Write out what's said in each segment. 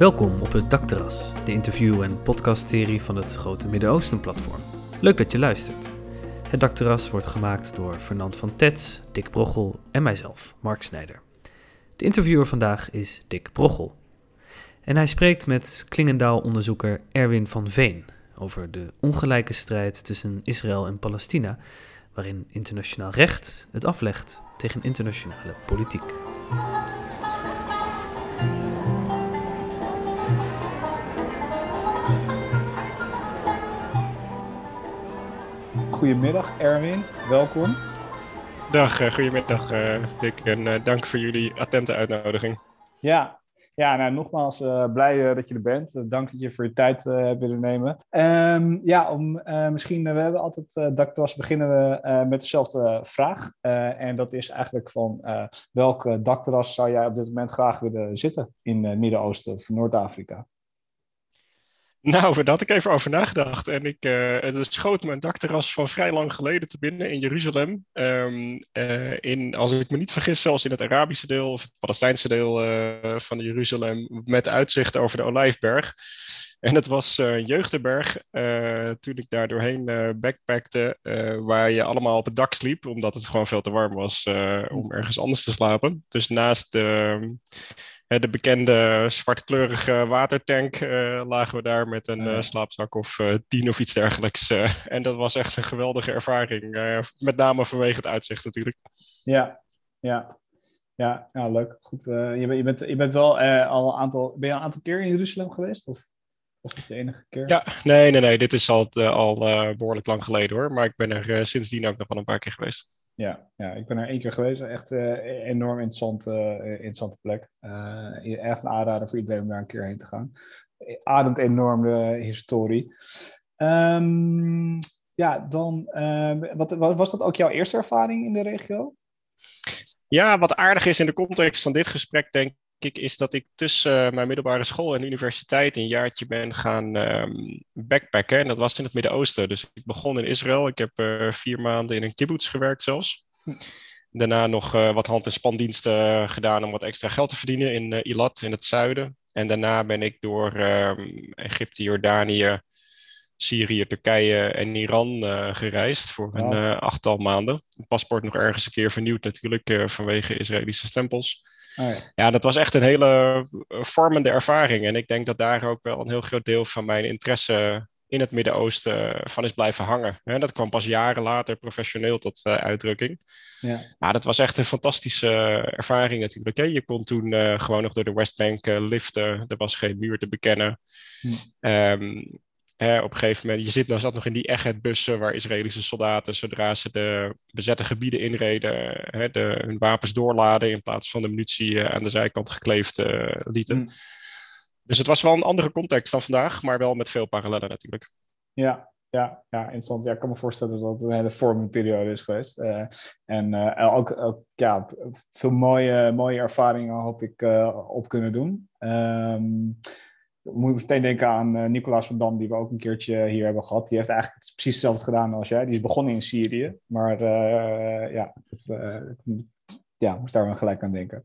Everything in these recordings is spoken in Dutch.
Welkom op het Dakterras, de interview- en podcastserie van het Grote Midden-Oosten-platform. Leuk dat je luistert. Het Dakterras wordt gemaakt door Fernand van Tets, Dick Brochel en mijzelf, Mark Snijder. De interviewer vandaag is Dick Brochel. En hij spreekt met Klingendaal-onderzoeker Erwin van Veen over de ongelijke strijd tussen Israël en Palestina, waarin internationaal recht het aflegt tegen internationale politiek. Goedemiddag Erwin, welkom. Dag, uh, goedemiddag uh, Dick en uh, dank voor jullie attente uitnodiging. Ja, ja nou, nogmaals blij dat je er bent. dank dat je voor je tijd hebt willen nemen. Um, ja, om, misschien, we hebben altijd, uh, Daktas, beginnen we met dezelfde vraag. en dat is eigenlijk van welke dakterras zou jij op dit moment graag willen zitten in het Midden-Oosten of Noord-Afrika? Nou, daar had ik even over nagedacht. En ik, uh, het schoot mijn dakterras van vrij lang geleden te binnen in Jeruzalem. Um, uh, in, als ik me niet vergis, zelfs in het Arabische deel of het Palestijnse deel uh, van Jeruzalem. Met uitzicht over de Olijfberg. En het was een jeugdenberg toen ik daar doorheen backpackte. waar je allemaal op het dak sliep, omdat het gewoon veel te warm was om ergens anders te slapen. Dus naast de de bekende zwartkleurige watertank uh, lagen we daar met een uh, slaapzak of uh, tien of iets dergelijks. en dat was echt een geweldige ervaring. met name vanwege het uitzicht natuurlijk. Ja, ja. Ja, ja leuk. Goed. je, bent, je, bent, je bent wel al een aantal. Ben je een aantal keer in Jeruzalem geweest? Of was dat de enige keer? Ja, nee, nee, nee. Dit is al, al behoorlijk lang geleden hoor. Maar ik ben er sindsdien ook nog wel een paar keer geweest. Ja, ja, ik ben er één keer geweest. Echt uh, enorm interessant, uh, interessante plek. Uh, echt een aanrader voor iedereen om daar een keer heen te gaan. Ademt enorm de historie. Um, ja, dan, wat, was dat ook jouw eerste ervaring in de regio? Ja, wat aardig is in de context van dit gesprek, denk ik, is dat ik tussen mijn middelbare school en universiteit een jaartje ben gaan um, backpacken. En dat was in het Midden-Oosten. Dus ik begon in Israël. Ik heb uh, vier maanden in een kibbutz gewerkt zelfs. Daarna nog uh, wat hand- en spandiensten gedaan om wat extra geld te verdienen in uh, Ilat in het zuiden. En daarna ben ik door um, Egypte, Jordanië, Syrië, Turkije en Iran gereisd voor een achttal maanden. Het paspoort nog ergens een keer vernieuwd natuurlijk vanwege Israëlische stempels. Oh ja. ja. dat was echt een hele vormende ervaring. En ik denk dat daar ook wel een heel groot deel van mijn interesse in het Midden-Oosten van is blijven hangen. En dat kwam pas jaren later professioneel tot uh, uitdrukking. Ja. Maar dat was echt een fantastische ervaring natuurlijk. Hè? Je kon toen uh, gewoon nog door de Westbank uh, liften. Er was geen muur te bekennen. Hm. Um, Hè, op een gegeven moment, je zit nou zat nog in die Echet-bussen waar Israëlische soldaten, zodra ze de bezette gebieden inreden, hè, de, hun wapens doorladen in plaats van de munitie uh, aan de zijkant gekleefd uh, lieten. Mm. Dus het was wel een andere context dan vandaag, maar wel met veel parallellen natuurlijk. Ja, ja, ja, interessant. Ja, ik kan me voorstellen dat het een hele vormende periode is geweest. Uh, en ook, ook, ja, veel mooie, mooie ervaringen hoop ik op kunnen doen. Um, moet ik meteen denken aan uh, Nicolaas van Dam, die we ook een keertje hier hebben gehad. Die heeft eigenlijk precies hetzelfde gedaan als jij. Die is begonnen in Syrië, maar uh, ja, het, uh, ja, moest daar wel gelijk aan denken.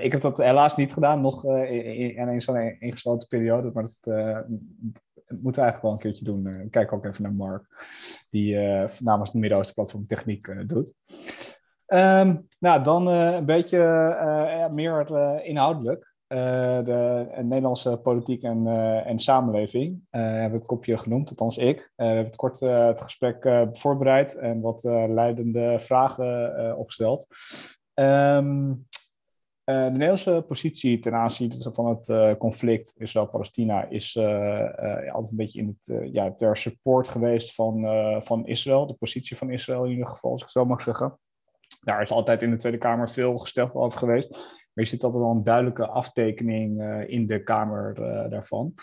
ik heb dat helaas niet gedaan, nog in, in zo'n ingesloten periode, maar dat, moeten we eigenlijk wel een keertje doen. kijk ook even naar Mark, die namens het Midden-Oosten Platform Techniek doet. Um, nou, dan een beetje meer inhoudelijk. Uh, de Nederlandse politiek en, uh, en samenleving. Hebben het kopje genoemd, althans ik. we hebben het kort het gesprek voorbereid en wat leidende vragen opgesteld. Um, de Nederlandse positie ten aanzien van het conflict Israël-Palestina is altijd een beetje in het, ja, ter support geweest van, van Israël, de positie van Israël in ieder geval, als ik zo mag zeggen. Daar is altijd in de Tweede Kamer veel gesteld over geweest. Maar je ziet altijd wel een duidelijke aftekening uh, in de Kamer uh, daarvan.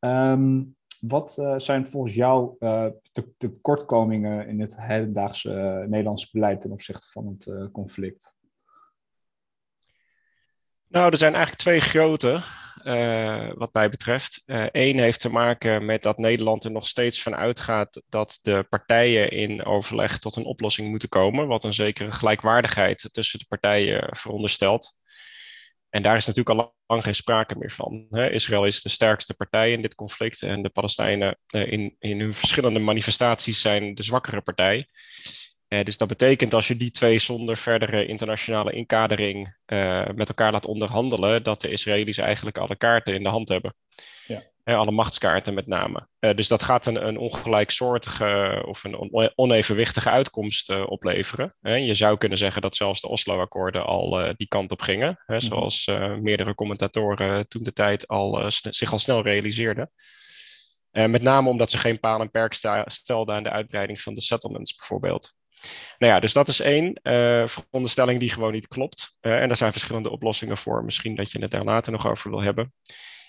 Um, wat uh, zijn volgens jou de tekortkomingen in het hedendaagse Nederlandse beleid ten opzichte van het conflict? Nou, er zijn eigenlijk twee grote, wat mij betreft. Eén heeft te maken met dat Nederland er nog steeds van uitgaat dat de partijen in overleg tot een oplossing moeten komen, wat een zekere gelijkwaardigheid tussen de partijen veronderstelt. En daar is natuurlijk al lang geen sprake meer van. Israël is de sterkste partij in dit conflict en de Palestijnen uh, in, in hun verschillende manifestaties zijn de zwakkere partij. Uh, dus dat betekent als je die twee zonder verdere internationale inkadering uh, met elkaar laat onderhandelen, dat de Israëli's eigenlijk alle kaarten in de hand hebben. Ja. Alle machtskaarten met name. Uh, dus dat gaat een, een ongelijksoortige of een onevenwichtige uitkomst opleveren. je zou kunnen zeggen dat zelfs de Oslo-akkoorden al die kant op gingen. Hè, mhm. zoals meerdere commentatoren toen de tijd al, zich al snel realiseerden. met name omdat ze geen paal en perk stelden aan de uitbreiding van de settlements bijvoorbeeld. Nou ja, dus dat is één uh, veronderstelling die gewoon niet klopt. Uh, en daar zijn verschillende oplossingen voor. Misschien dat je het daar later nog over wil hebben.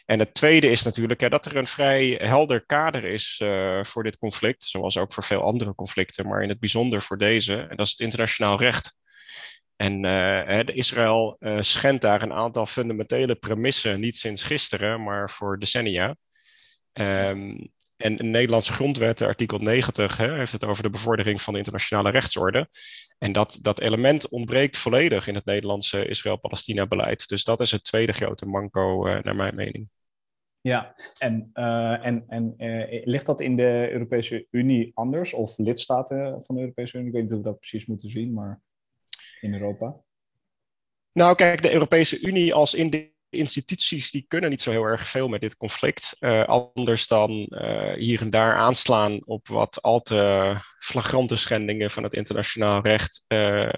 En het tweede is natuurlijk hè, dat er een vrij helder kader is uh, voor dit conflict, zoals ook voor veel andere conflicten, maar in het bijzonder voor deze. En dat is het internationaal recht. En de Israël schendt daar een aantal fundamentele premissen, niet sinds gisteren, maar voor decennia. Um, en de Nederlandse grondwet, artikel 90, hè, heeft het over de bevordering van de internationale rechtsorde. En dat, dat element ontbreekt volledig in het Nederlandse Israël-Palestina-beleid. Dus dat is het tweede grote manco, uh, naar mijn mening. Ja, en, uh, en, en uh, ligt dat in de Europese Unie anders? Of lidstaten van de Europese Unie? Ik weet niet hoe we dat precies moeten zien, maar in Europa? Nou, kijk, de Europese Unie als in instituties die kunnen niet zo heel erg veel met dit conflict. Uh, anders dan uh, hier en daar aanslaan op wat al te flagrante schendingen van het internationaal recht. Uh,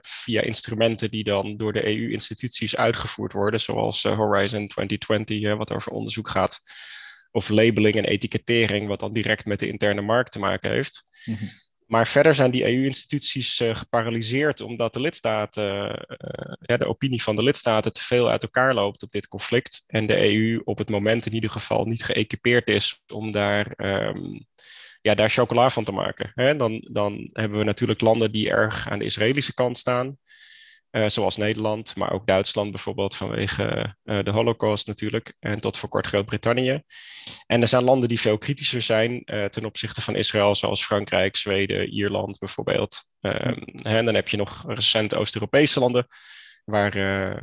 via instrumenten die dan door de EU-instituties uitgevoerd worden, zoals Horizon 2020, wat over onderzoek gaat. Of labeling en etikettering, wat dan direct met de interne markt te maken heeft. -hmm. Maar verder zijn die EU-instituties uh, geparalyseerd omdat de lidstaten, uh, ja, de opinie van de lidstaten te veel uit elkaar loopt op dit conflict. En de EU op het moment in ieder geval niet geëquipeerd is om daar, um, ja, daar chocola van te maken. Hè? Dan, dan hebben we natuurlijk landen die erg aan de Israëlische kant staan. Uh, zoals Nederland, maar ook Duitsland bijvoorbeeld vanwege uh, de Holocaust natuurlijk. En tot voor kort Groot-Brittannië. En er zijn landen die veel kritischer zijn uh, ten opzichte van Israël, zoals Frankrijk, Zweden, Ierland bijvoorbeeld. en dan heb je nog recent Oost-Europese landen, waar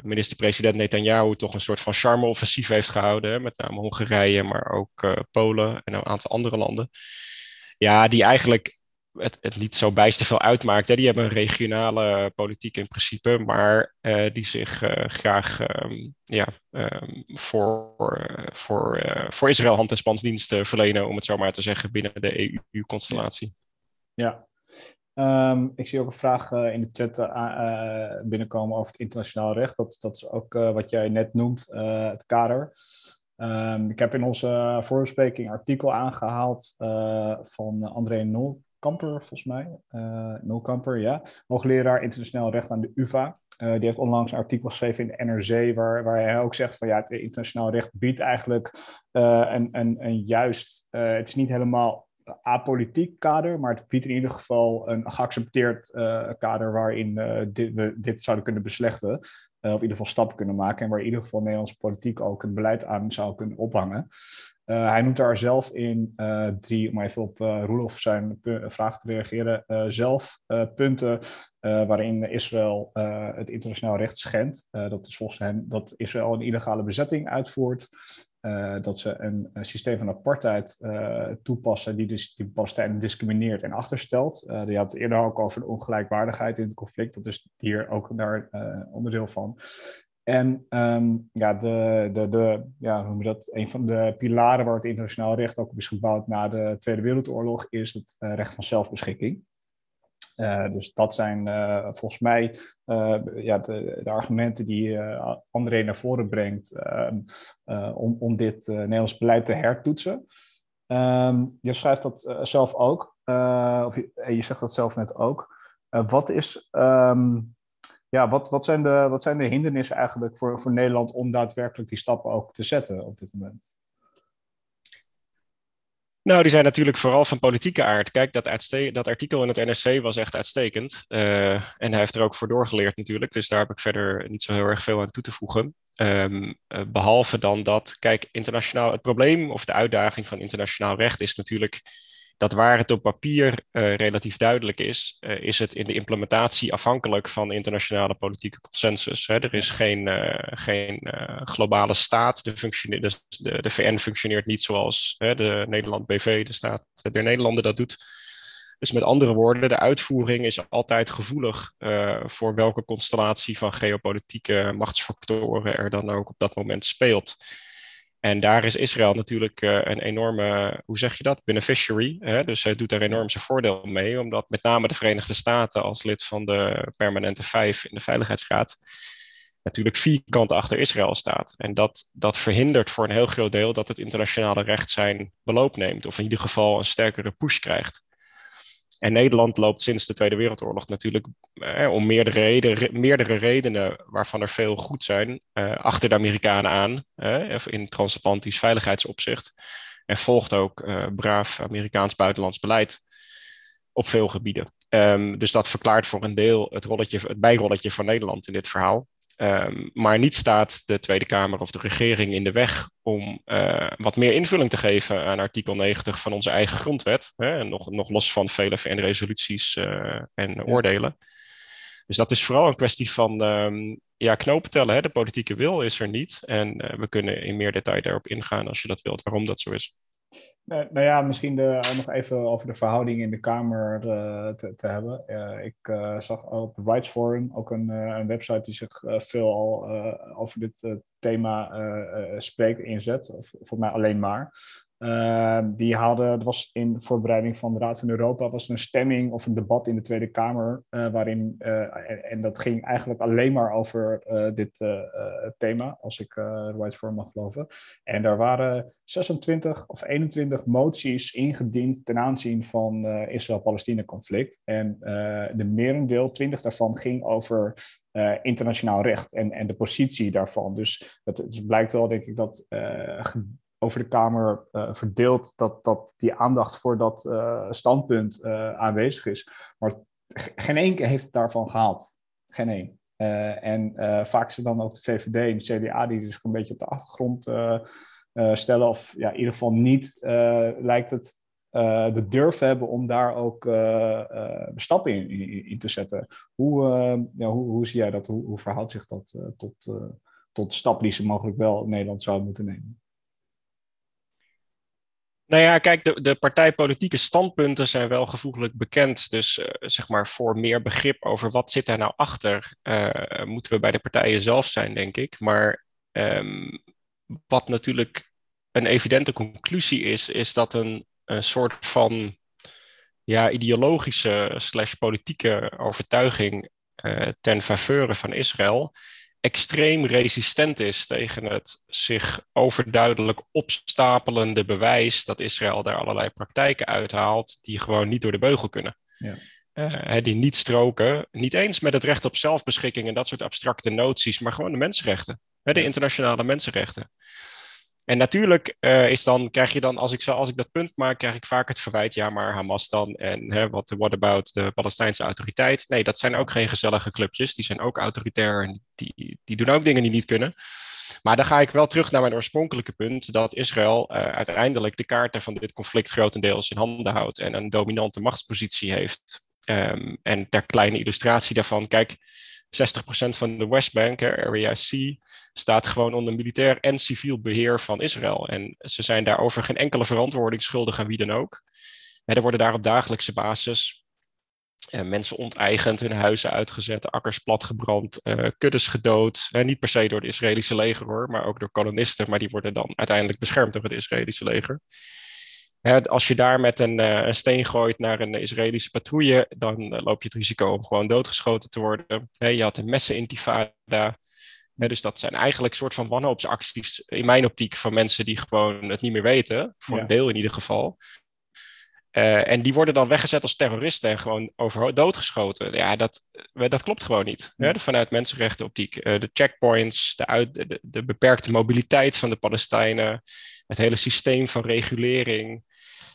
minister-president Netanyahu toch een soort van charme-offensief heeft gehouden. Met name Hongarije, maar ook Polen en een aantal andere landen. Ja, die eigenlijk het, het niet zo bijster veel uitmaakt. Die hebben een regionale politiek in principe, maar uh, die zich uh, graag um, ja, um, voor, uh, voor, voor Israël hand- en spansdiensten verlenen, om het zo maar te zeggen, binnen de EU-constellatie. Ja. Um, ik zie ook een vraag in de chat binnenkomen over het internationaal recht. Dat, dat is ook wat jij net noemt, het kader. Ik heb in onze voorbespreking artikel aangehaald van André Nol, Kamper, volgens mij. Uh, Kamper, ja. Hoogleraar internationaal recht aan de UvA. Uh, die heeft onlangs een artikel geschreven in de NRC, waar, waar hij ook zegt van ja, het internationaal recht biedt eigenlijk uh, een, een, een juist, het is niet helemaal apolitiek kader, maar het biedt in ieder geval een geaccepteerd kader waarin dit, we dit zouden kunnen beslechten. of in ieder geval stappen kunnen maken en waar in ieder geval Nederlandse politiek ook het beleid aan zou kunnen ophangen. Uh, hij noemt daar zelf in uh, drie, om even op uh, Roelof zijn vraag te reageren, zelf punten waarin Israël het internationaal recht schendt. dat is volgens hem dat Israël een illegale bezetting uitvoert. dat ze een, een, systeem van apartheid toepassen die, dus, die Palestijnen discrimineert en achterstelt. die had het eerder ook over de ongelijkwaardigheid in het conflict. Dat is hier ook daar onderdeel van. En um, ja, de, de, de, ja, hoe noem je dat? Een van de pilaren waar het internationaal recht ook op is gebouwd na de Tweede Wereldoorlog is het uh, recht van zelfbeschikking. Uh, dus dat zijn uh, volgens mij ja, de, de, argumenten die André naar voren brengt ehm, om, om dit Nederlands beleid te hertoetsen. Um, je schrijft dat zelf ook, of je, je, zegt dat zelf net ook. wat is ja, wat, wat, zijn de, wat zijn de hindernissen eigenlijk voor, voor Nederland om daadwerkelijk die stappen ook te zetten op dit moment? Nou, die zijn natuurlijk vooral van politieke aard. Kijk, dat, dat artikel in het NRC was echt uitstekend. Uh, en hij heeft er ook voor doorgeleerd natuurlijk. Dus daar heb ik verder niet zo heel erg veel aan toe te voegen. Um, uh, behalve dan dat, kijk, internationaal, het probleem of de uitdaging van internationaal recht is natuurlijk dat waar het op papier uh, relatief duidelijk is, uh, is het in de implementatie afhankelijk van internationale politieke consensus. Hè. Er is geen, uh, geen globale staat. De, de, de, de, VN functioneert niet zoals hè, de Nederland BV, de staat der Nederlanden, dat doet. Dus met andere woorden, de uitvoering is altijd gevoelig voor welke constellatie van geopolitieke machtsfactoren er dan ook op dat moment speelt. En daar is Israël natuurlijk uh, een enorme, hoe zeg je dat, beneficiary. Hè? Dus hij doet daar enorm zijn voordeel mee, omdat met name de Verenigde Staten als lid van de permanente vijf in de Veiligheidsraad natuurlijk vierkant achter Israël staat. En dat, dat verhindert voor een heel groot deel dat het internationale recht zijn beloop neemt, of in ieder geval een sterkere push krijgt. En Nederland loopt sinds de Tweede Wereldoorlog natuurlijk eh, om meerdere, meerdere redenen, waarvan er veel goed zijn, eh, achter de Amerikanen aan, eh, in transatlantisch veiligheidsopzicht. En volgt ook eh, braaf Amerikaans buitenlands beleid op veel gebieden. Um, dus dat verklaart voor een deel het, rolletje, het bijrolletje van Nederland in dit verhaal. Um, maar niet staat de Tweede Kamer of de regering in de weg om uh, wat meer invulling te geven aan artikel 90 van onze eigen grondwet. Hè, nog, nog los van vele VN-resoluties uh, eh, en ja. oordelen. Dus dat is vooral een kwestie van um, ja, knopen tellen. Hè. De politieke wil is er niet. En uh, we kunnen in meer detail daarop ingaan als je dat wilt, waarom dat zo is. Nou, nou ja, misschien de, nog even over de verhouding in de Kamer uh, te, te, hebben. Uh, ik uh, zag op het Rights Forum ook een, een website die zich veel al over dit thema spreekt, inzet. Volgens mij alleen maar. Uh, die hadden, het was in voorbereiding van de Raad van Europa, was er een stemming of een debat in de Tweede Kamer, uh, waarin, uh, en, dat ging eigenlijk alleen maar over dit thema, als ik de Rights Forum mag geloven. En daar waren 26 of 21 moties ingediend ten aanzien van Israël-Palestina-conflict. En de merendeel, 20 daarvan, ging over internationaal recht en, en de positie daarvan. Dus het, het blijkt wel, denk ik, dat over de Kamer uh, verdeeld dat, dat die aandacht voor dat uh, standpunt uh, aanwezig is. Maar geen één keer heeft het daarvan gehaald. Geen één. en vaak het dan ook de VVD en de CDA die zich een beetje op de achtergrond stellen. Of ja, in ieder geval niet lijkt het de durf hebben om daar ook stappen in, in, in, te zetten. Hoe, hoe, hoe zie jij dat? Hoe, hoe verhoudt zich dat tot, tot de stappen die ze mogelijk wel Nederland zouden moeten nemen? Nou ja, kijk, de, de partijpolitieke standpunten zijn wel gevoeglijk bekend. Dus uh, zeg maar voor meer begrip over wat zit daar nou achter, uh, moeten we bij de partijen zelf zijn, denk ik. Maar um, wat natuurlijk een evidente conclusie is, is dat een, een soort van ja, ideologische slash politieke overtuiging uh, ten faveur van Israël extreem resistent is tegen het zich overduidelijk opstapelende bewijs dat Israël daar allerlei praktijken uithaalt die gewoon niet door de beugel kunnen. Ja. Uh, die niet stroken, niet eens met het recht op zelfbeschikking en dat soort abstracte noties, maar gewoon de mensenrechten, de internationale mensenrechten. En natuurlijk uh, is dan, krijg je dan, als ik, zo, als ik dat punt maak, krijg ik vaak het verwijt, ja, maar Hamas dan en hè, wat what about de Palestijnse autoriteit? Nee, dat zijn ook geen gezellige clubjes, die zijn ook autoritair en die, die doen ook dingen die niet kunnen. Maar dan ga ik wel terug naar mijn oorspronkelijke punt, dat Israël uh, uiteindelijk de kaarten van dit conflict grotendeels in handen houdt en een dominante machtspositie heeft. Um, en ter kleine illustratie daarvan, kijk, 60% van de Westbank, Area C, staat gewoon onder militair en civiel beheer van Israël. En ze zijn daarover geen enkele verantwoording schuldig aan wie dan ook. Er worden daar op dagelijkse basis uh, mensen onteigend, hun huizen uitgezet, akkers platgebrand, uh, kuddes gedood. Niet per se door het Israëlische leger hoor, maar ook door kolonisten. Maar die worden dan uiteindelijk beschermd door het Israëlische leger als je daar met een, uh, een, steen gooit naar een Israëlische patrouille, dan uh, loop je het risico om gewoon doodgeschoten te worden. je had een messenintifada. dus dat zijn eigenlijk soort van wanhoopsacties in mijn optiek van mensen die gewoon het niet meer weten, voor een deel in ieder geval. Uh, en die worden dan weggezet als terroristen en gewoon over doodgeschoten. Ja, dat, dat klopt gewoon niet. Ja. vanuit mensenrechtenoptiek. de checkpoints, de, uit, de, de beperkte mobiliteit van de Palestijnen, het hele systeem van regulering.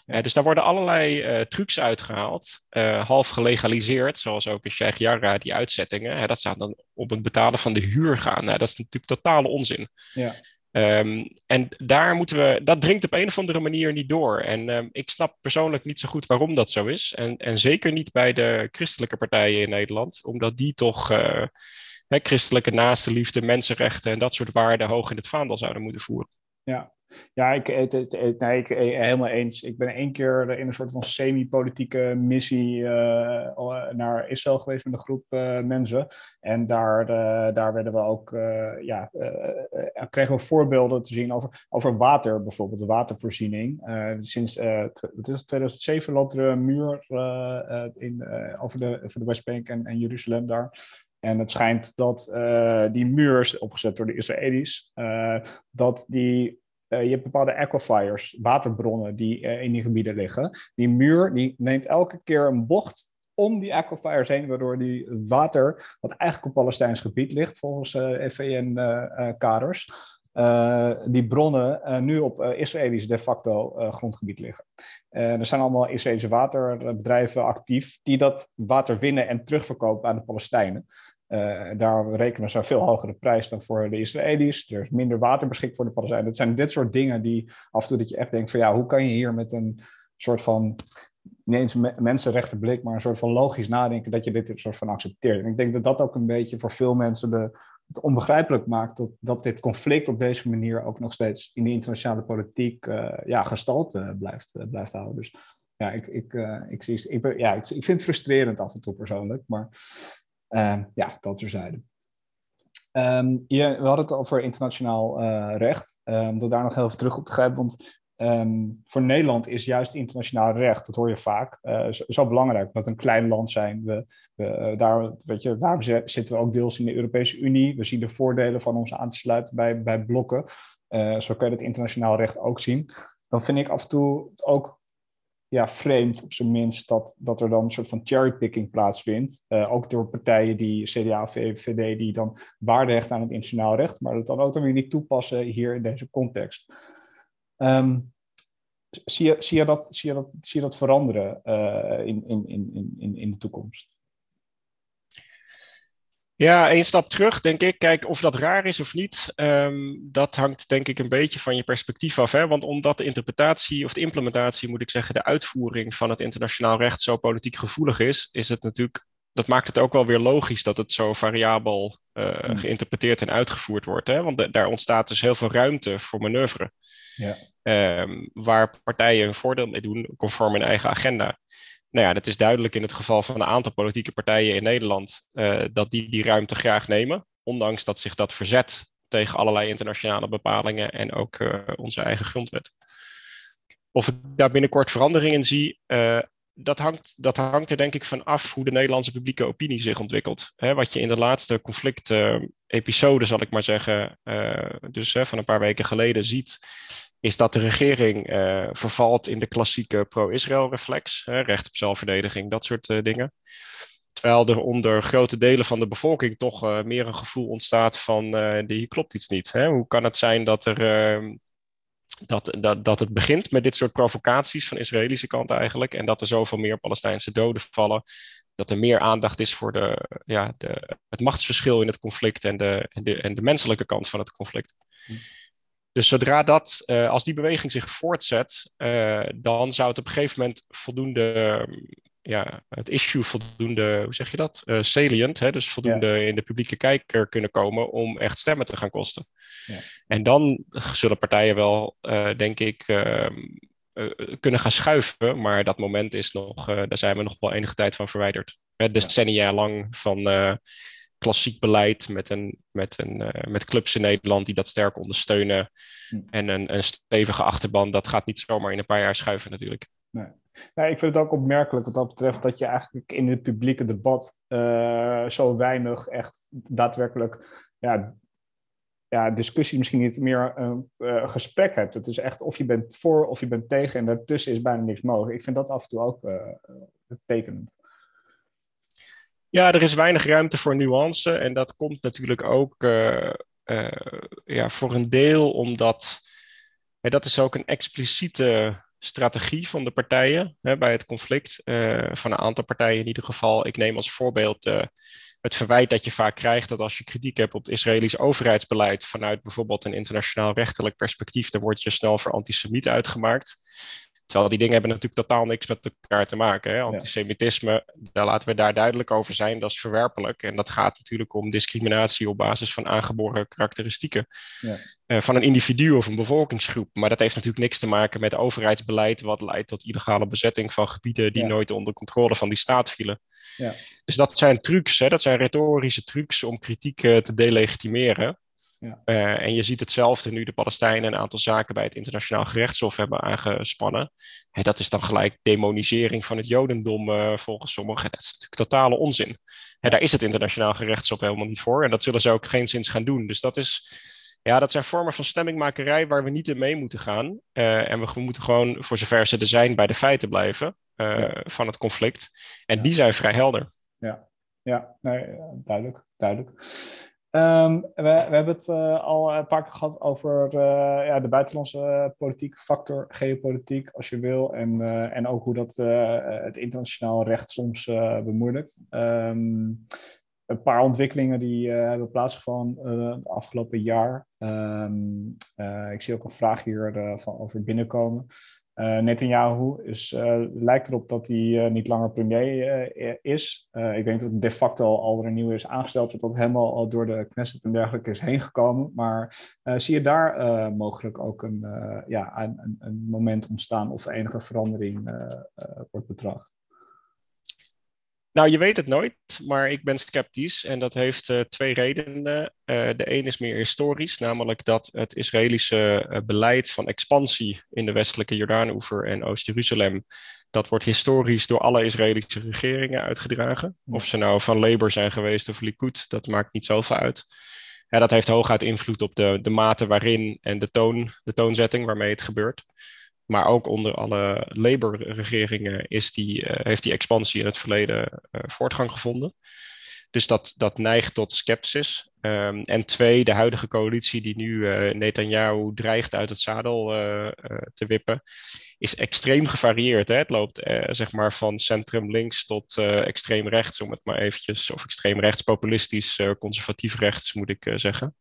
Uh, dus daar worden allerlei uh, trucs uitgehaald, uh, half gelegaliseerd, zoals ook in Sheikh Jarrah, die uitzettingen. dat zou dan op het betalen van de huur gaan. dat is natuurlijk totale onzin. Ja. Ehm, en daar moeten we, dat dringt op een of andere manier niet door. En ehm, ik snap persoonlijk niet zo goed waarom dat zo is. En, en zeker niet bij de christelijke partijen in Nederland, omdat die toch uh, hè, christelijke naaste liefde, mensenrechten en dat soort waarden hoog in het vaandel zouden moeten voeren. Ja, ja, ik, het, nee, ik helemaal eens. Ik ben één keer in een soort van semi-politieke missie uh, naar Israël geweest met een groep mensen. En daar, daar werden we ook, ja, kregen we voorbeelden te zien over, over water, bijvoorbeeld de watervoorziening. sinds 2007 loopt er een muur in, over, de, over de Westbank en, en Jeruzalem daar. En het schijnt dat die muur, opgezet door de Israëli's, dat die uh, je hebt bepaalde aquifers, waterbronnen die uh, in die gebieden liggen. Die muur die neemt elke keer een bocht om die aquifers heen, waardoor die water, wat eigenlijk op Palestijns gebied ligt, volgens uh, FVN-kaders, die bronnen nu op Israëlisch de facto grondgebied liggen. er zijn allemaal Israëlische waterbedrijven actief die dat water winnen en terugverkopen aan de Palestijnen. Uh, daar rekenen ze een veel hogere prijs dan voor de Israëli's. Er is minder water beschikbaar voor de Palestijnen. Het zijn dit soort dingen die af en toe dat je echt denkt van ja, hoe kan je hier met een soort van, niet eens mensenrechtenblik, maar een soort van logisch nadenken dat je dit soort van accepteert. En ik denk dat dat ook een beetje voor veel mensen de, het onbegrijpelijk maakt dat, dat dit conflict op deze manier ook nog steeds in de internationale politiek uh, ja, gestalte blijft, uh, blijft houden. Dus ja, ik, ik, ik, zie, ik, ja, ik, ik vind het frustrerend af en toe persoonlijk, maar ja, dat terzijde. Um, je, we hadden het over internationaal uh, recht. Um, dat daar nog heel even terug op te grijpen. Want voor Nederland is juist internationaal recht, dat hoor je vaak, uh, zo, belangrijk. Dat we een klein land zijn. We, we, uh, daar, weet je, daarom zitten we ook deels in de Europese Unie. We zien de voordelen van ons aan te sluiten bij, bij blokken. zo kun je het internationaal recht ook zien. Dan vind ik af en toe ook ja, vreemd op zijn minst dat, dat er dan een soort van cherrypicking plaatsvindt. Uh, ook door partijen die CDA, VVD, die dan waarde hechten aan het internationaal recht, maar dat dan ook dan weer niet toepassen hier in deze context. Um, zie, je, zie, je dat, zie, je dat, zie je dat veranderen uh, in, in, in, in, in de toekomst? Ja, één stap terug, denk ik. Kijk, of dat raar is of niet, um, dat hangt denk ik een beetje van je perspectief af. Hè? Want omdat de interpretatie, of de implementatie moet ik zeggen, de uitvoering van het internationaal recht zo politiek gevoelig is, is het natuurlijk, dat maakt het ook wel weer logisch dat het zo variabel uh, hmm. geïnterpreteerd en uitgevoerd wordt. Hè? Want de, daar ontstaat dus heel veel ruimte voor manoeuvre. Ja. Um, waar partijen een voordeel mee doen, conform hun eigen agenda nou ja, dat is duidelijk in het geval van een aantal politieke partijen in Nederland uh, dat die die ruimte graag nemen, ondanks dat zich dat verzet tegen allerlei internationale bepalingen en ook uh, onze eigen grondwet. Of ik daar binnenkort verandering in zie, uh, dat, hangt, dat hangt er denk ik van af hoe de Nederlandse publieke opinie zich ontwikkelt. Wat je in de laatste conflict-episode, zal ik maar zeggen, dus van een paar weken geleden ziet, is dat de regering uh, vervalt in de klassieke pro-Israël reflex, hè, recht op zelfverdediging, dat soort uh, dingen. Terwijl er onder grote delen van de bevolking toch uh, meer een gevoel ontstaat van hier klopt iets niet. Hè? Hoe kan het zijn dat, er, ehm, dat, dat, dat het begint met dit soort provocaties van de Israëlische kant eigenlijk en dat er zoveel meer Palestijnse doden vallen, dat er meer aandacht is voor de, ja, de, het machtsverschil in het conflict en de, en de, en de menselijke kant van het conflict. Dus zodra dat, uh, als die beweging zich voortzet, uh, dan zou het op een gegeven moment voldoende, ja, het issue voldoende, hoe zeg je dat? Uh, salient, hè? dus voldoende ja. in de publieke kijker kunnen komen om echt stemmen te gaan kosten. Ja. En dan zullen partijen wel, denk ik, ehm, kunnen gaan schuiven, maar dat moment is nog, daar zijn we nog wel enige tijd van verwijderd. Decennia lang van klassiek beleid met, een, met, een, uh, met clubs in Nederland die dat sterk ondersteunen. Hm. En een, een stevige achterban, dat gaat niet zomaar in een paar jaar schuiven natuurlijk. Nee. Ja, ik vind het ook opmerkelijk wat dat betreft dat je eigenlijk in het publieke debat uh, zo weinig echt daadwerkelijk ja, ja, discussie misschien niet meer een uh, gesprek hebt. Het is echt of je bent voor of je bent tegen en daartussen is bijna niks mogelijk. Ik vind dat af en toe ook uh, tekenend. Ja, er is weinig ruimte voor nuance. En dat komt natuurlijk ook uh, uh, ja, voor een deel omdat dat is ook een expliciete strategie van de partijen hè, bij het conflict. Uh, van een aantal partijen in ieder geval. Ik neem als voorbeeld het verwijt dat je vaak krijgt dat als je kritiek hebt op het Israëlisch overheidsbeleid vanuit bijvoorbeeld een internationaal rechtelijk perspectief, dan word je snel voor antisemiet uitgemaakt. Terwijl die dingen hebben natuurlijk totaal niks met elkaar te maken. Hè? Antisemitisme, daar laten we daar duidelijk over zijn, dat is verwerpelijk. En dat gaat natuurlijk om discriminatie op basis van aangeboren karakteristieken ja. uh, van een individu of een bevolkingsgroep. Maar dat heeft natuurlijk niks te maken met overheidsbeleid, wat leidt tot illegale bezetting van gebieden die nooit onder controle van die staat vielen. Ja. Dus dat zijn trucs, hè? dat zijn retorische trucs om kritiek uh, te delegitimeren. Ja. Uh, en je ziet hetzelfde nu de Palestijnen een aantal zaken bij het internationaal gerechtshof hebben aangespannen. Hey, dat is dan gelijk demonisering van het Jodendom uh, volgens sommigen. Dat is natuurlijk totale onzin. Hey, daar is het internationaal gerechtshof helemaal niet voor. En dat zullen ze ook geen zins gaan doen. Dus dat, is, ja, dat zijn vormen van stemmingmakerij waar we niet in mee moeten gaan. Uh, en we, we, moeten gewoon, voor zover ze er zijn, bij de feiten blijven van het conflict. En die zijn vrij helder. Ja, ja nee, duidelijk. duidelijk. Um, we, we, hebben het uh, al een paar keer gehad over uh, ja, de buitenlandse politiek, factor geopolitiek, als je wil. En, uh, en ook hoe dat het internationaal recht soms bemoeilijkt. Um, een paar ontwikkelingen die hebben plaatsgevonden het afgelopen jaar. Um, ik zie ook een vraag hier van, over binnenkomen. Uh, Netanyahu is, uh, lijkt erop dat hij uh, niet langer premier is. ik denk dat de facto al, een nieuwe is aangesteld, dat dat helemaal al door de Knesset en dergelijke is heen gekomen. Maar zie je daar mogelijk ook een, ja, een, een, moment ontstaan of enige verandering wordt betracht? Nou, je weet het nooit, maar ik ben sceptisch en dat heeft uh, twee redenen. Uh, de een is meer historisch, namelijk dat het Israëlische uh, beleid van expansie in de westelijke Jordaanoever en Oost-Jeruzalem, dat wordt historisch door alle Israëlische regeringen uitgedragen. Of ze nou van Labour zijn geweest of Likud, dat maakt niet zoveel uit. Ja, dat heeft hooguit invloed op de, de mate waarin en de, toon, de toonzetting waarmee het gebeurt. Maar ook onder alle Labour-regeringen is die, uh, heeft die expansie in het verleden uh, voortgang gevonden. Dus dat, dat neigt tot sceptisch. Um, en twee, de huidige coalitie die nu uh, Netanyahu dreigt uit het zadel te wippen, is extreem gevarieerd. Hè? Het loopt zeg maar van centrum links tot extreem rechts, om het maar eventjes, of extreem rechts, populistisch, conservatief rechts moet ik zeggen.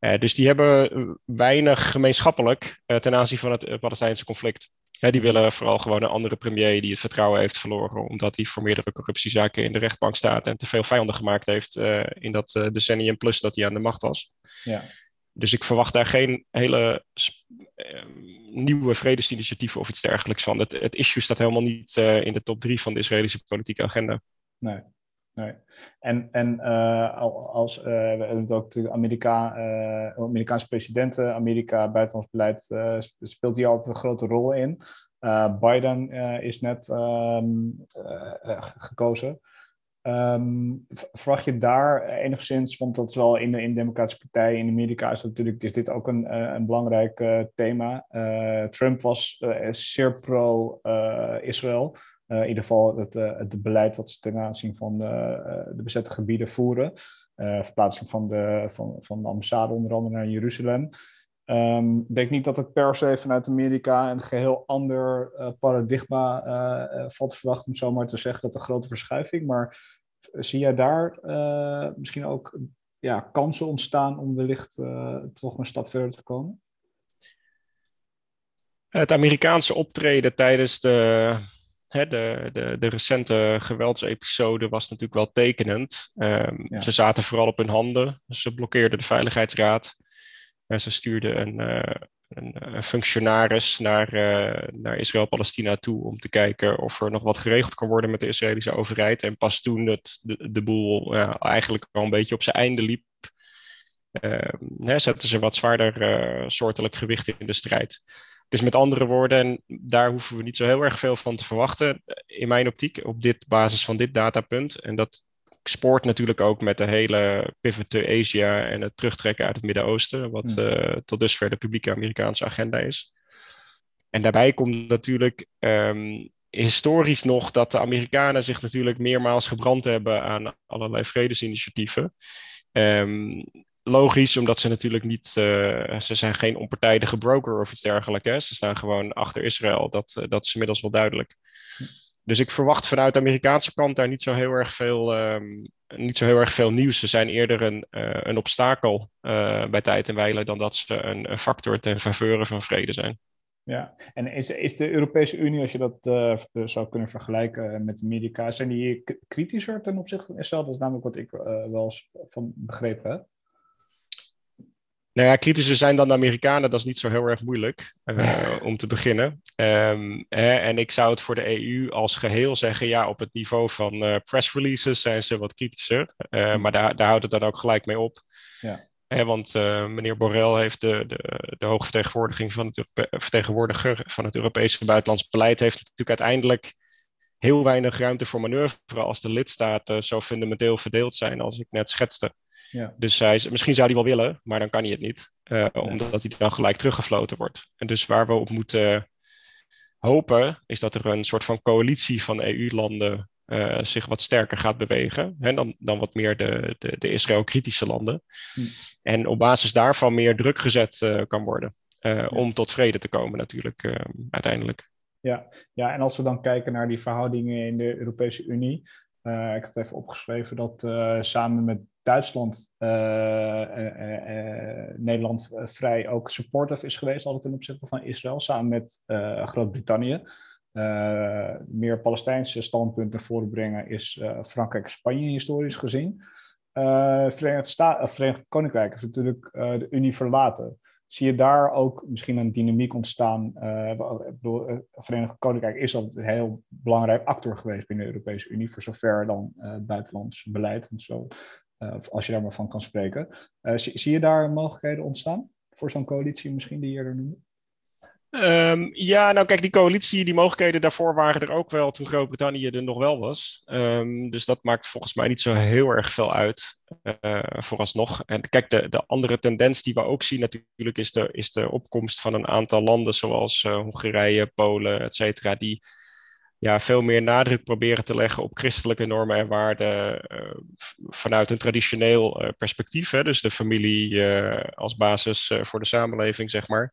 Uh, dus die hebben weinig gemeenschappelijk uh, ten aanzien van het Palestijnse conflict. Die willen vooral gewoon een andere premier die het vertrouwen heeft verloren, omdat hij voor meerdere corruptiezaken in de rechtbank staat en te veel vijanden gemaakt heeft in dat decennium plus dat hij aan de macht was. Ja. Dus ik verwacht daar geen hele nieuwe vredesinitiatieven of iets dergelijks van. Het, het issue staat helemaal niet in de top drie van de Israëlische politieke agenda. Nee, Nee. En, en uh, als uh, we het ook natuurlijk Amerika, uh, Amerikaanse presidenten, Amerika buitenlands beleid speelt hier altijd een grote rol in. Biden is net um, gekozen. Um, verwacht je daar enigszins, want dat is wel in de, in de Democratische Partij in Amerika is, natuurlijk, is dit ook een, een belangrijk thema. Trump was zeer pro-Israël. Uh, in ieder geval het, uh, het beleid wat ze ten aanzien van uh, de bezette gebieden voeren. verplaatsing van de, van, van de ambassade onder andere naar Jeruzalem. Um, ik denk niet dat het per se vanuit Amerika een geheel ander paradigma valt te verwachten, om zo maar te zeggen, dat een grote verschuiving. Maar zie jij daar misschien ook ja, kansen ontstaan om wellicht toch een stap verder te komen? Het Amerikaanse optreden tijdens de de, de, de recente geweldsepisode was natuurlijk wel tekenend. Um, Ze zaten vooral op hun handen. Ze blokkeerden de Veiligheidsraad. Uh, ze stuurden een, uh, een, een, functionaris naar, uh, naar Israël-Palestina toe om te kijken of er nog wat geregeld kan worden met de Israëlische overheid. En pas toen het, de, de boel eigenlijk al een beetje op zijn einde liep, ehm, zetten ze wat zwaarder soortelijk gewicht in de strijd. Dus met andere woorden, en daar hoeven we niet zo heel erg veel van te verwachten, in mijn optiek, op dit basis van dit datapunt. En dat spoort natuurlijk ook met de hele pivot to Asia en het terugtrekken uit het Midden-Oosten, wat uh, tot dusver de publieke Amerikaanse agenda is. En daarbij komt natuurlijk um, historisch nog dat de Amerikanen zich natuurlijk meermaals gebrand hebben aan allerlei vredesinitiatieven. Um, logisch, omdat ze natuurlijk niet, uh, ze zijn geen onpartijdige broker of iets dergelijks. Hè? Ze staan gewoon achter Israël. Dat, uh, dat is inmiddels wel duidelijk. Dus ik verwacht vanuit de Amerikaanse kant daar niet zo heel erg veel, ehm, niet zo heel erg veel nieuws. Ze zijn eerder een, een obstakel bij tijd en wijlen dan dat ze een, factor ten faveur van vrede zijn. Ja, en is, is de Europese Unie, als je dat zou kunnen vergelijken met Amerika, zijn die kritischer ten opzichte van Israël? Dat is namelijk wat ik wel eens van begrepen heb. Nou ja, kritischer zijn dan de Amerikanen, dat is niet zo heel erg moeilijk uh, om te beginnen. Um, hè, en ik zou het voor de EU als geheel zeggen, ja, op het niveau van press releases zijn ze wat kritischer. Hmm. maar daar, daar houdt het dan ook gelijk mee op. Ja want uh, meneer Borrell heeft de, de, de hoge vertegenwoordiging van het, vertegenwoordiger van het Europese buitenlands beleid, heeft natuurlijk uiteindelijk heel weinig ruimte voor manoeuvre als de lidstaten zo fundamenteel verdeeld zijn als ik net schetste. Ja. Dus hij, misschien zou hij wel willen, maar dan kan hij het niet, uh, omdat hij dan gelijk teruggefloten wordt. En dus waar we op moeten hopen, is dat er een soort van coalitie van EU-landen uh, zich wat sterker gaat bewegen hè, dan, dan wat meer de, de, de Israël-kritische landen. Hm. En op basis daarvan meer druk gezet uh, kan worden om tot vrede te komen natuurlijk uiteindelijk. Ja. ja, en als we dan kijken naar die verhoudingen in de Europese Unie. ik had even opgeschreven dat samen met Duitsland Nederland vrij ook supportive is geweest altijd ten opzichte van Israël, samen met Groot-Brittannië. Uh, meer Palestijnse standpunten voorbrengen is uh, Frankrijk-Spanje historisch gezien. Uh, Verenigd, Verenigd Koninkrijk heeft natuurlijk de Unie verlaten. Zie je daar ook misschien een dynamiek ontstaan? bedoel, Verenigd Koninkrijk is al een heel belangrijk actor geweest binnen de Europese Unie, voor zover dan buitenlands beleid en zo, als je daar maar van kan spreken. Zie, zie, je daar mogelijkheden ontstaan voor zo'n coalitie misschien die je er noemde? Um, ja, nou kijk, die coalitie, die mogelijkheden daarvoor waren er ook wel toen Groot-Brittannië er nog wel was. Um, dus dat maakt volgens mij niet zo heel erg veel uit, uh, vooralsnog. En kijk, de, de andere tendens die we ook zien natuurlijk is de, is de opkomst van een aantal landen zoals Hongarije, Polen, et cetera, die ja, veel meer nadruk proberen te leggen op christelijke normen en waarden uh, vanuit een traditioneel perspectief. Hè, dus de familie als basis voor de samenleving, zeg maar.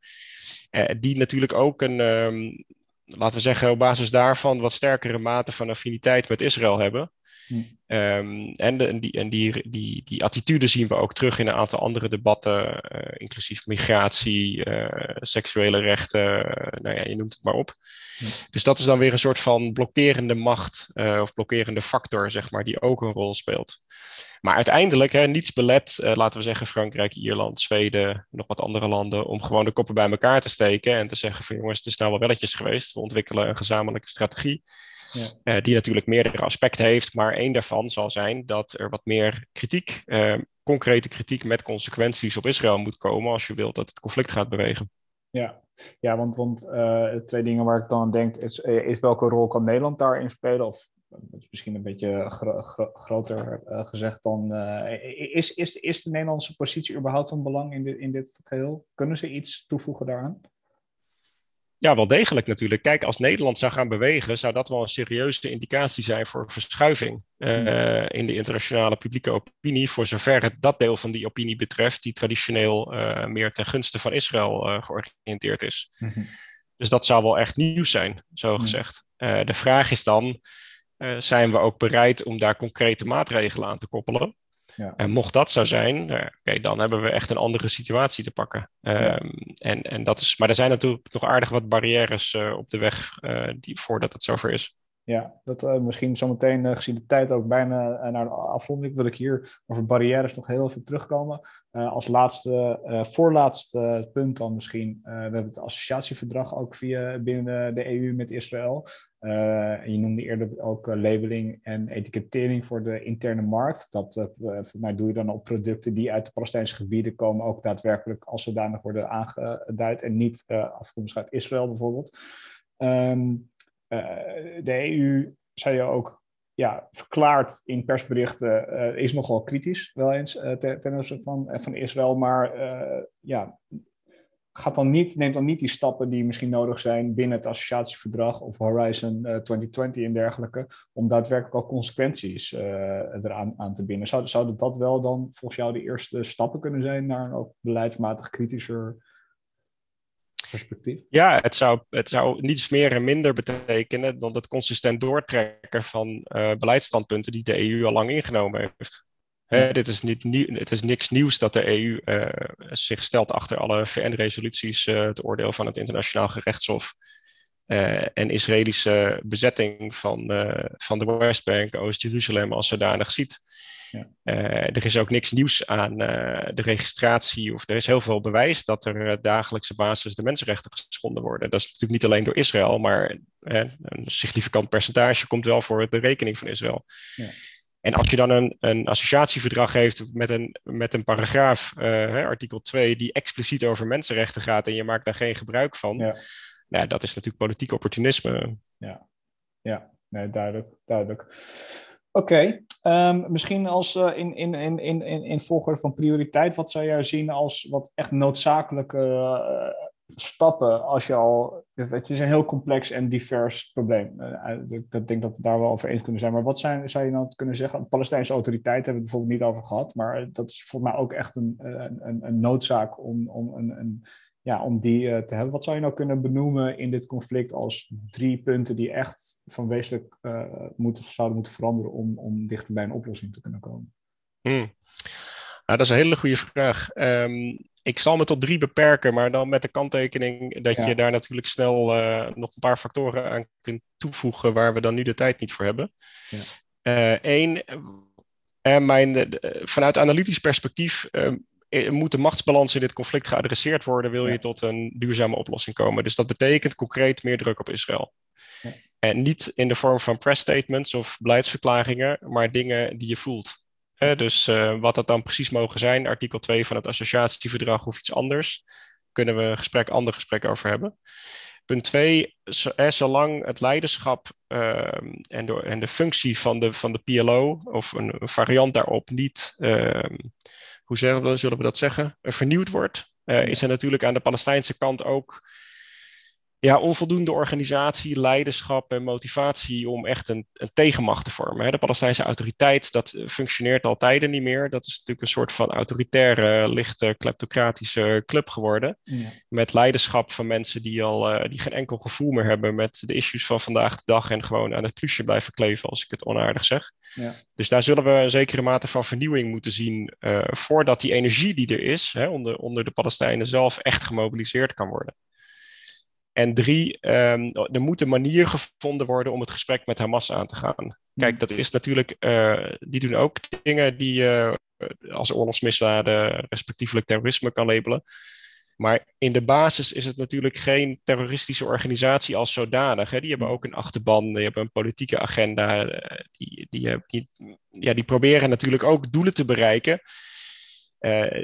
Eh, die natuurlijk ook een, ehm, laten we zeggen, op basis daarvan wat sterkere mate van affiniteit met Israël hebben. Hm. Um, en de, die, en die, die, die attitude zien we ook terug in een aantal andere debatten, uh, inclusief migratie, uh, seksuele rechten, nou ja, je noemt het maar op. Hm. Dus dat is dan weer een soort van blokkerende macht of blokkerende factor, zeg maar, die ook een rol speelt. Maar uiteindelijk, hè, niets belet, uh, laten we zeggen Frankrijk, Ierland, Zweden, nog wat andere landen, om gewoon de koppen bij elkaar te steken en te zeggen van jongens, het is nou wel welletjes geweest. We ontwikkelen een gezamenlijke strategie. Ja. Uh, die natuurlijk meerdere aspecten heeft, maar één daarvan zal zijn dat er wat meer kritiek, uh, concrete kritiek met consequenties op Israël moet komen als je wilt dat het conflict gaat bewegen. Ja, ja want, want twee dingen waar ik dan aan denk is, is welke rol kan Nederland daarin spelen? Of dat is misschien een beetje groter uh, gezegd dan. Uh, is, is, is de Nederlandse positie überhaupt van belang in dit, in dit geheel? Kunnen ze iets toevoegen daaraan? Ja, wel degelijk natuurlijk. Kijk, als Nederland zou gaan bewegen, zou dat wel een serieuze indicatie zijn voor verschuiving uh, in de internationale publieke opinie, voor zover het dat deel van die opinie betreft, die traditioneel meer ten gunste van Israël georiënteerd is. Mm -hmm. Dus dat zou wel echt nieuws zijn, zo mhm. gezegd. de vraag is dan, zijn we ook bereid om daar concrete maatregelen aan te koppelen. Ja. En mocht dat zo zijn, uh, okay, dan hebben we echt een andere situatie te pakken. Ja. Um, en, en dat is, maar er zijn natuurlijk nog aardig wat barrières uh, op de weg die, voordat het zover is. Ja, dat uh, misschien zometeen uh, gezien de tijd ook bijna uh, naar de afronding wil ik hier over barrières nog heel even terugkomen. als laatste, voorlaatste punt dan misschien. we hebben het associatieverdrag ook via binnen de, EU met Israël. je noemde eerder ook labeling en etikettering voor de interne markt. Dat voor mij doe je dan op producten die uit de Palestijnse gebieden komen, ook daadwerkelijk als zodanig worden aangeduid en niet afkomstig uit Israël bijvoorbeeld. Um, eh, de EU, zei je ook, ja, verklaard in persberichten, uh, is nogal kritisch wel eens uh, ten, opzichte van, van Israël, maar ja, gaat dan niet, neemt dan niet die stappen die misschien nodig zijn binnen het associatieverdrag of Horizon 2020 en dergelijke, om daadwerkelijk al consequenties eraan aan te binden. Zou, zouden dat wel dan volgens jou de eerste stappen kunnen zijn naar een ook beleidsmatig kritischer perspectief? Ja, het zou, het zou niets meer en minder betekenen dan het consistent doortrekken van beleidsstandpunten die de EU al lang ingenomen heeft. Hè, dit is niet nieuw, het is niks nieuws dat de EU zich stelt achter alle VN-resoluties, het oordeel van het Internationaal Gerechtshof en Israëlische bezetting van, van de Westbank, Oost-Jeruzalem als zodanig ziet. Ja. Uh, er is ook niks nieuws aan de registratie, of er is heel veel bewijs dat er dagelijkse basis de mensenrechten geschonden worden. Dat is natuurlijk niet alleen door Israël, maar een significant percentage komt wel voor de rekening van Israël. Ja. En als je dan een, een associatieverdrag heeft met een, met een paragraaf, hè, artikel 2, die expliciet over mensenrechten gaat en je maakt daar geen gebruik van. Ja nou, dat is natuurlijk politiek opportunisme. Ja, ja nee, duidelijk. duidelijk. Oké, ehm, misschien als uh, in, in, in, in, in volgorde van prioriteit, wat zou jij zien als wat echt noodzakelijke uh, stappen als je al. Het is een heel complex en divers probleem. Uh, ik denk dat we daar wel over eens kunnen zijn. Maar wat zijn, zou je dan kunnen zeggen? De Palestijnse autoriteiten hebben we het bijvoorbeeld niet over gehad. Maar dat is volgens mij ook echt een, een, een noodzaak om, om een, een ja, om die uh, te hebben. Wat zou je nou kunnen benoemen in dit conflict als drie punten die echt van wezenlijk uh, moeten, zouden moeten veranderen om, om dichter bij een oplossing te kunnen komen? Hmm. Nou, dat is een hele goede vraag. Um, ik zal me tot drie beperken, maar dan met de kanttekening dat ja. je daar natuurlijk snel uh, nog een paar factoren aan kunt toevoegen waar we dan nu de tijd niet voor hebben. Eén, en mijn, vanuit analytisch perspectief eh, moet de machtsbalans in dit conflict geadresseerd worden, wil je tot een duurzame oplossing komen. Dus dat betekent concreet meer druk op Israël. Ja. En niet in de vorm van press statements of beleidsverklaringen, maar dingen die je voelt. dus uh, wat dat dan precies mogen zijn, artikel 2 van het associatieverdrag of iets anders, kunnen we een gesprek, ander gesprek over hebben. Punt 2, zolang het leiderschap uh, en, de, en de functie van de, van de PLO of een, een variant daarop niet ehm, hoe zullen we, dat zeggen, vernieuwd wordt, is er natuurlijk aan de Palestijnse kant ook ja, onvoldoende organisatie, leiderschap en motivatie om echt een, een tegenmacht te vormen. De Palestijnse autoriteit, dat functioneert al tijden niet meer. Dat is natuurlijk een soort van autoritaire, lichte, kleptocratische club geworden. Ja. Met leiderschap van mensen die al uh, die geen enkel gevoel meer hebben met de issues van vandaag de dag en gewoon aan het truusje blijven kleven, als ik het onaardig zeg. Ja. Dus daar zullen we een zekere mate van vernieuwing moeten zien uh, voordat die energie die er is, hè, onder, onder de Palestijnen zelf, echt gemobiliseerd kan worden. En drie, um, er moet een manier gevonden worden om het gesprek met Hamas aan te gaan. Kijk, hmm. dat is natuurlijk, uh, die doen ook dingen die je uh, als oorlogsmisdaden, respectievelijk terrorisme kan labelen. Maar in de basis is het natuurlijk geen terroristische organisatie als zodanig. Hè. Die hebben hmm. ook een achterban, die hebben een politieke agenda. Uh, die, die, die, ja, die proberen natuurlijk ook doelen te bereiken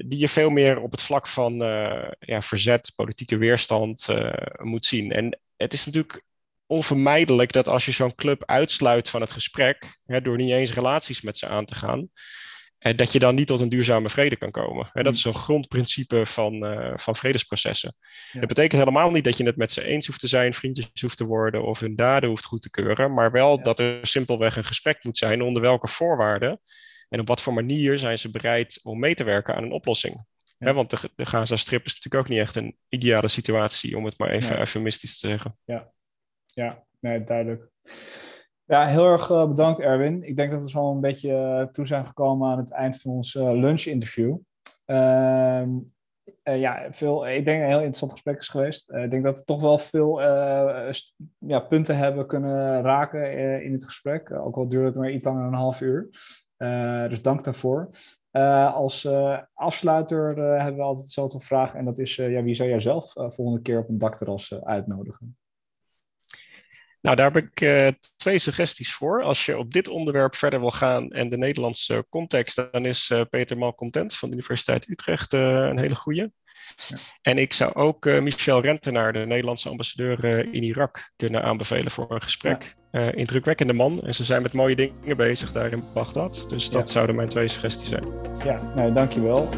die je veel meer op het vlak van uh, ja, verzet, politieke weerstand uh, moet zien. En het is natuurlijk onvermijdelijk dat als je zo'n club uitsluit van het gesprek, hè, door niet eens relaties met ze aan te gaan, dat je dan niet tot een duurzame vrede kan komen. Hè, dat is een grondprincipe van, van vredesprocessen. Ja. Dat betekent helemaal niet dat je het met ze eens hoeft te zijn, vriendjes hoeft te worden of hun daden hoeft goed te keuren, maar wel ja. dat er simpelweg een gesprek moet zijn onder welke voorwaarden en op wat voor manier zijn ze bereid om mee te werken aan een oplossing? want de, de Gaza-strip is natuurlijk ook niet echt een ideale situatie, om het maar even nee. eufemistisch te zeggen. Ja, ja nee, duidelijk. Ja, heel erg uh, bedankt Erwin. Ik denk dat we zo een beetje uh, toe zijn gekomen aan het eind van ons uh, lunch-interview. Ehm, ja, veel, ik denk een heel interessant gesprek is geweest. ik denk dat we toch wel veel ja, punten hebben kunnen raken in het gesprek. ook al duurde het maar iets langer dan een half uur. Uh, dus dank daarvoor. Uh, als uh, afsluiter hebben we altijd dezelfde vraag. En dat is, ja, wie zou jij zelf volgende keer op een dakterras uitnodigen? Nou, daar heb ik twee suggesties voor. Als je op dit onderwerp verder wil gaan en de Nederlandse context, dan is Peter Malcontent van de Universiteit Utrecht een hele goede. Ja. En ik zou ook Michel Rentenaar, de Nederlandse ambassadeur in Irak, kunnen aanbevelen voor een gesprek. Uh, indrukwekkende man. En ze zijn met mooie dingen bezig daar in Bagdad. Dus dat ja. zouden mijn twee suggesties zijn. Ja, nou, dankjewel.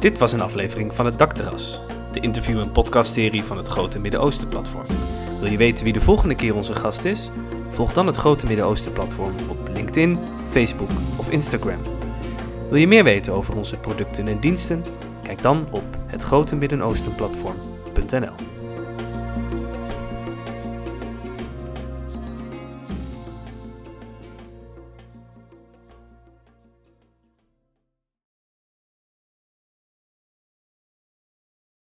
Dit was een aflevering van het Dakterras, de interview- en podcastserie van het Grote Midden-Oosten platform. Wil je weten wie de volgende keer onze gast is? Volg dan het Grote Midden-Oosten platform op LinkedIn, Facebook of Instagram. Wil je meer weten over onze producten en diensten? Kijk dan op hetgrotemiddenoostenplatform.nl.